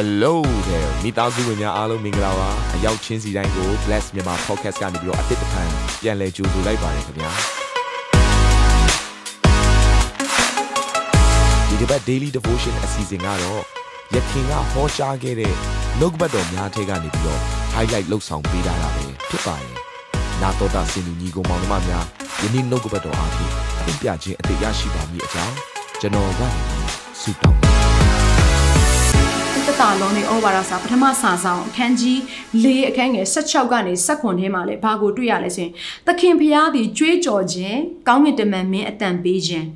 Hello there မိသားစုဝင်များအားလုံးမင်္ဂလာပါအရောက်ချင်းစီတိုင်းကို Bless မြန်မာ Podcast ကနေပြီးတော့အသစ်တစ်ခါပြန်လည်ကြိုဆိုလိုက်ပါတယ်ခင်ဗျာဒီတစ်ပတ် Daily Devotion အစီအစဉ်ကတော့ယခင်ကဟောကြားခဲ့တဲ့နှုတ်ကပတ်တော်များထဲကနေပြီးတော့ highlight လောက်ဆောင်ပေးထားတာပဲဖြစ်ပါတယ်နာတော်တာစင်လူညီကောင်မောင်နှမများယနေ့နှုတ်ကပတ်တော်အားဖြင့်အပြခြင်းအသေးရရှိပါမည်အကြောင်းကျွန်တော်ကနေဆုတောင်းတတာ လုံးနေဩဝါဒစာပထမစာဆောင်အခန်းကြီး၄အခန်းငယ်16ကနေ19ထဲမှာလည်းဘာကိုတွေ့ရလဲဆိုရင်သခင်ဖျားသည်ကြွေးကြော်ခြင်းကောင်းကင်တမန်မင်းအတန်ပေးခြင်း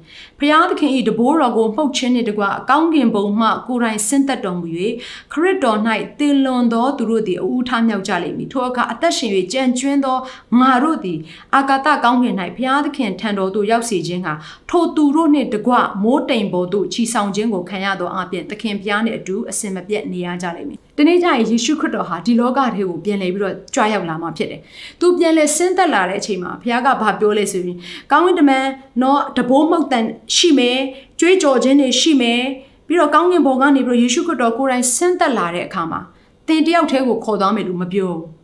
ဖျားသခင်၏တဘိုးတော်ကိုမှုတ်ခြင်းနှင့်တကွအကောင်းကင်ဘုံမှကိုယ်တိုင်ဆင်းသက်တော်မူ၍ခရစ်တော်၌တည်လွန်သောသူတို့သည်အူထားမြောက်ကြလိမ့်မည်ထိုအခါအသက်ရှင်၍ကြံကျွင်းသောငါတို့သည်အာကာသကောင်းကင်၌ဖျားသခင်ထံတော်သို့ရောက်စေခြင်းဟာထိုသူတို့နှင့်တကွမိုးတိမ်ပေါ်သို့ခြိဆောင်ခြင်းကိုခံရသောအပြင်သခင်ဖျားနှင့်အတူအစင်မပြတ်နေရကြလိမ့်မည်။ဒီနေ့ကျရင်ယေရှုခရစ်တော်ဟာဒီလောကထဲကိုပြန်လည်ပြီးတော့ကြွရောက်လာမှာဖြစ်တယ်။သူပြန်လည်ဆင်းသက်လာတဲ့အချိန်မှာဘုရားကဘာပြောလဲဆိုရင်ကောင်းကင်တမန်တော့တဘိုးမှုတ်တန်ရှိမယ်၊ကြွေးကြော်ခြင်းတွေရှိမယ်။ပြီးတော့ကောင်းကင်ဘုံကနေပြီးတော့ယေရှုခရစ်တော်ကိုယ်တိုင်ဆင်းသက်လာတဲ့အခါမှာသင်တယောက်တည်းကိုခေါ်သွားမယ်လို့မပြောဘူး။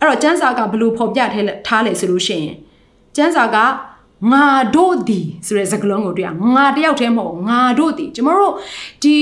အဲ့တော့ကျမ်းစာကဘလို့ဖော်ပြထားလဲဆိုလို့ရှိရင်ကျမ်းစာကငါတို့သည်ဆိုတဲ့စကားလုံးကိုတွေ့ရငါတယောက်တည်းမဟုတ်ငါတို့သည်ကျမတို့ဒီ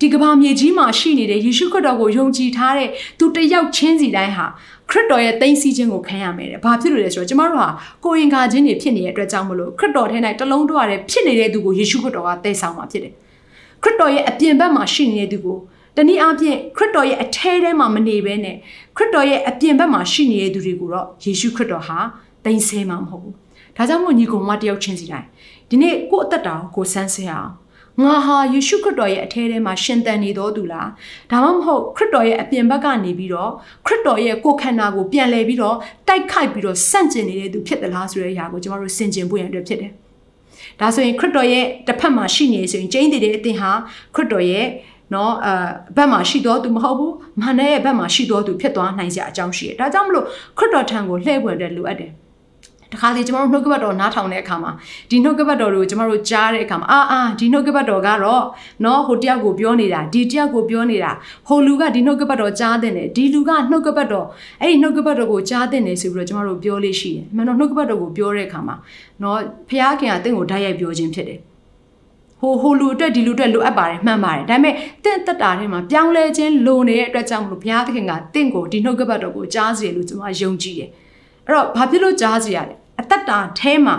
ဒီကဘာမြေကြီးမှာရှိနေတဲ့ယေရှုခရစ်တော်ကိုယုံကြည်ထားတဲ့သူတယောက်ချင်းစီတိုင်းဟာ ခရစ်တော်ရဲ့သိသိချင်းကိုခံရမယ်တဲ့။ဘာဖြစ်လို့လဲဆိုတော့ကျမတို့ဟာကိုရင်ကာချင်းတွေဖြစ်နေတဲ့အတွက်ကြောင့်မလို့ခရစ်တော်ထဲ၌တလုံးတော့ရတဲ့ဖြစ်နေတဲ့သူကိုယေရှုခရစ်တော်ကတည်ဆောင်มาဖြစ်တယ်။ခရစ်တော်ရဲ့အပြင်ဘက်မှာရှိနေတဲ့သူကိုတနည်းအားဖြင့်ခရစ်တော်ရဲ့အထဲထဲမှာမနေဘဲနဲ့ခရစ်တော်ရဲ့အပြင်ဘက်မှာရှိနေတဲ့သူတွေကိုတော့ယေရှုခရစ်တော်ဟာသိမ်းဆဲမှာမဟုတ်ဘူး။ဒါကြောင့်မို့ညီကောင်မတယောက်ချင်းစီတိုင်းဒီနေ့ကိုယ့်အသက်တာကိုစမ်းစစ်အောင် ငါဟာယေရှုခရစ်တော်ရဲ့အထဲထဲမှာရှင်သန်နေတော်သူလားဒါမှမဟုတ်ခရစ်တော်ရဲ့အပြင်ဘက်ကနေပြီးတော့ခရစ်တော်ရဲ့ကိုယ်ခန္ဓာကိုပြန်လဲပြီးတော့တိုက်ခိုက်ပြီးတော့ဆန့်ကျင်နေတဲ့သူဖြစ်သလားဆိုတဲ့အရာကိုကျွန်တော်တို့ဆင်ခြင်ဖို့ရန်အတွက်ဖြစ်တယ်ဒါဆိုရင်ခရစ်တော်ရဲ့တစ်ဖက်မှာရှိနေဆိုရင်ကျင်းတည်တဲ့အသင်ဟာခရစ်တော်ရဲ့နော်အဘက်မှာရှိတော်သူမဟုတ်ဘူးမဟာနဲ့ရဲ့ဘက်မှာရှိတော်သူဖြစ်သွားနိုင်စရာအကြောင်းရှိတယ်ဒါကြောင့်မလို့ခရစ်တော်ထံကိုလှည့်ပွင့်တဲ့လိုအပ်တယ် တခါစီကျမတို့နှုတ်ကပတ်တော်နားထောင်တဲ့အခါမှာဒီနှုတ်ကပတ်တော်တွေကိုကျမတို့ကြားတဲ့အခါမှာအာအာဒီနှုတ်ကပတ်တော်ကတော့နော်ဟိုတယောက်ကိုပြောနေတာဒီတယောက်ကိုပြောနေတာဟိုလူကဒီနှုတ်ကပတ်တော်ကြားတဲ့တယ်ဒီလူကနှုတ်ကပတ်တော်အဲ့ဒီနှုတ်ကပတ်တော်ကိုကြားတဲ့တယ်ဆိုပြီးတော့ကျမတို့ပြောလို့ရှိတယ်အမှန်တော့နှုတ်ကပတ်တော်ကိုပြောတဲ့အခါမှာနော်ဖခင်ကတင့်ကိုဓာတ်ရိုက်ပြောခြင်းဖြစ်တယ်ဟိုဟိုလူအတွက်ဒီလူအတွက်လိုအပ်ပါတယ်မှန်ပါတယ်ဒါပေမဲ့တင့်တက်တာထဲမှာပြောင်းလဲခြင်းလိုနေတဲ့အတွက်ကြောင့်မလို့ဘုရားသခင်ကတင့်ကိုဒီနှုတ်ကပတ်တော်ကိုကြားစီလို့ကျွန်မယုံကြည်တယ်အဲ့တော့ဘာဖြစ်လို့ကြားစီရလဲ အသက်တာထဲမှာ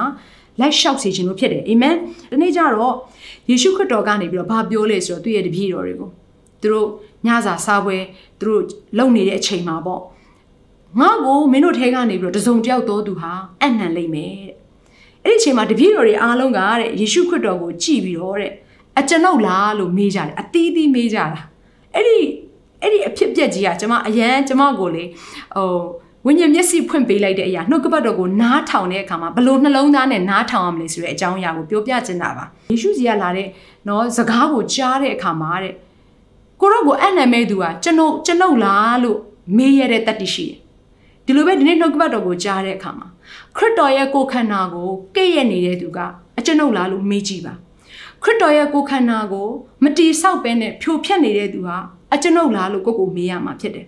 လက်လျှောက်စေခြင်းလို့ဖြစ်တယ်အာမင်ဒီနေ့ကျတော့ယေရှုခရစ်တော်ကနေပြီးတော့ဘာပြောလဲဆိုတော့သူ့ရဲ့တပည့်တော်တွေကိုသူတို့ညစာစားပွဲသူတို့လုံနေတဲ့အချိန်မှာပေါ့ငါ့ကိုမင်းတို့ထဲကနေပြီးတော့တစုံတယောက်တော်သူဟာအနံ့လိမ့်မယ်တဲ့အဲ့ဒီအချိန်မှာတပည့်တော်တွေအားလုံးကတဲ့ယေရှုခရစ်တော်ကိုကြည်ပြီးတော့တဲ့အကျွန်ုပ်လားလို့မေးကြတယ်အသီးသီးမေးကြတာအဲ့ဒီအဲ့ဒီအဖြစ်ပြက်ကြီးကကျွန်မအရန်ကျွန်မကိုလေဟို ဝိညာဉ်မျက်စိဖွင့်ပေးလိုက်တဲ့အရာနှုတ်ကပတ်တော်ကိုနားထောင်တဲ့အခါမှာဘလို့နှလုံးသားနဲ့နားထောင်ရမလဲဆိုတဲ့အကြောင်းအရာကိုပြောပြချင်တာပါယေရှုစီကလာတဲ့နော်စကားကိုကြားတဲ့အခါမှာတဲ့ကိုရောကိုအနံ့မဲ့သူကကျွန်ုပ်ကျွန်ုပ်လားလို့မေးရတဲ့တတ်တရှိတယ်ဒီလိုပဲဒီနေ့နှုတ်ကပတ်တော်ကိုကြားတဲ့အခါမှာခရစ်တော်ရဲ့ကိုယ်ခန္ဓာကိုကဲ့ရဲ့နေတဲ့သူကအကျွန်ုပ်လားလို့မေးကြည့်ပါခရစ်တော်ရဲ့ကိုယ်ခန္ဓာကိုမတီဆောက်ပဲနဲ့ဖြိုဖျက်နေတဲ့သူဟာအကျွန်ုပ်လားလို့ကိုကိုမေးရမှာဖြစ်တယ်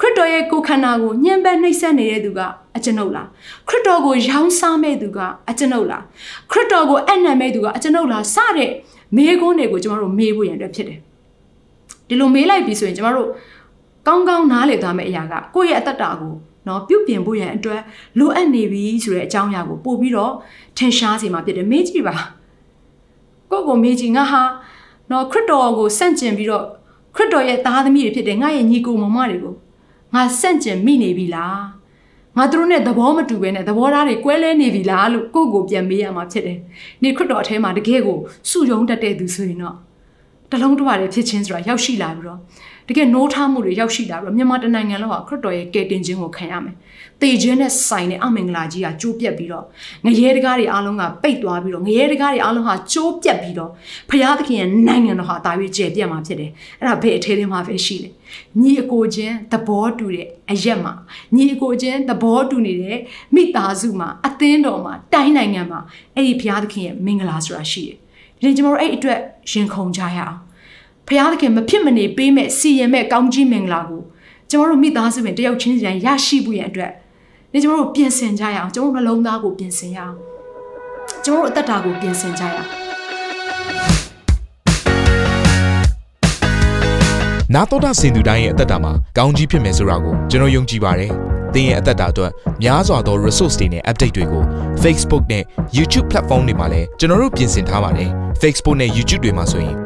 ခရစ်တော်ရဲ့ကိုယ်ခန္ဓာကိုညှဉ်းပန်းနှိပ်စက်နေတဲ့သူကအကျွန်ုပ်လားခရစ်တော်ကိုရောင်းစားမဲ့သူကအကျွန်ုပ်လားခရစ်တော်ကိုအနံ့မဲ့သူကအကျွန်ုပ်လားစတဲ့မေးခွန်းတွေကိုကျမတို့မေးဖို့ရန်အတွက်ဖြစ်တယ်ဒီလိုမေးလိုက်ပြီဆိုရင်ကျမတို့ကောင်းကောင်းနားလည်သွားမယ့်အရာကကိုယ့်ရဲ့အသက်တာကိုနော်ပြုပြင်ဖို့ရန်အတွက်လိုအပ်နေပြီဆိုတဲ့အကြောင်းအရာကိုပို့ပြီးတော့ထင်ရှားစေမှာဖြစ်တယ်မေးကြည့်ပါကိုယ့်ကိုမေးကြည့်ငါဟာနော်ခရစ်တော်ကိုစန့်ကျင်ပြီးတော့ခရစ်တော်ရဲ့သားသမီးတွေဖြစ်တဲ့ငါရဲ့ညီကိုမောင်မတွေကို ငါစန့်ကျင်မိနေပြီလားငါတို့နဲ့သဘောမတူဘဲနဲ့သဘောထားတွေကွဲလဲနေပြီလားလို့ကိုယ့်ကိုပြန်မေးရမှာဖြစ်တယ်။နေခရစ်တော်အထဲမှာတကယ်ကိုစုယုံတတ်တဲ့သူဆိုရင်တော့တလုံးတဝရဲဖြစ်ချင်းဆိုတာရောက်ရှိလာပြီးတော့ တကယ်နိုးထားမှုတွေရောက်ရှိလာပြီးတော့မြန်မာတနိုင်ငံလုံးဟာခရစ်တော်ရဲ့ကယ်တင်ခြင်းကိုခံရမယ်။တေခြင်းနဲ့ဆိုင်တဲ့အမင်္ဂလာကြီးကကျိုးပြက်ပြီးတော့ငရဲတကားတွေအားလုံးကပိတ်သွားပြီးတော့ငရဲတကားတွေအားလုံးဟာကျိုးပြက်ပြီးတော့ဖရာသခင်ရဲ့နိုင်ငံတော်ဟာတာ၍ကျယ်ပြန့်မှာဖြစ်တယ်။အဲ့ဒါဘယ်အထဲထဲမှာပဲရှိတယ်။ညီအကိုချင်းသဘောတူတဲ့အရက်မှာညီအကိုချင်းသဘောတူနေတဲ့မိသားစုမှာအသင်းတော်မှာတိုင်းနိုင်ငံမှာအဲ့ဒီဖရာသခင်ရဲ့မင်္ဂလာဆိုတာရှိတယ်။ဒီနေ့ကျွန်တော်တို့အဲ့အတွက်ရင်ခုန်ကြရအောင်။ ဖရာသခင်မဖြစ်မနေပေးမဲ့စီရင်မဲ့ကောင်းကြီးမင်္ဂလာကိုကျွန်တော်တို့မိသားစုဝင်တယောက်ချင်းစီတိုင်းရရှိဖို့ရန်အတွက်နေကျွန်တော်တို့ပြင်ဆင်ကြရအောင်ကျွန်တော်တို့နှလုံးသားကိုပြင်ဆင်ရအောင်ကျွန်တော်တို့အသက်တာကိုပြင်ဆင်ကြရအောင်နာတော်တာစင်သူတိုင်းရဲ့အသက်တာမှာကောင်းကြီးဖြစ်မယ်ဆိုတာကိုကျွန်တော်ယုံကြည်ပါတယ်။သင်ရဲ့အသက်တာအတွက်များစွာသော resource တွေနဲ့ update တွေကို Facebook နဲ့ YouTube platform တွေမှာလည်းကျွန်တော်တို့ပြင်ဆင်ထားပါတယ်။ Facebook နဲ့ YouTube တွေမှာဆိုရင်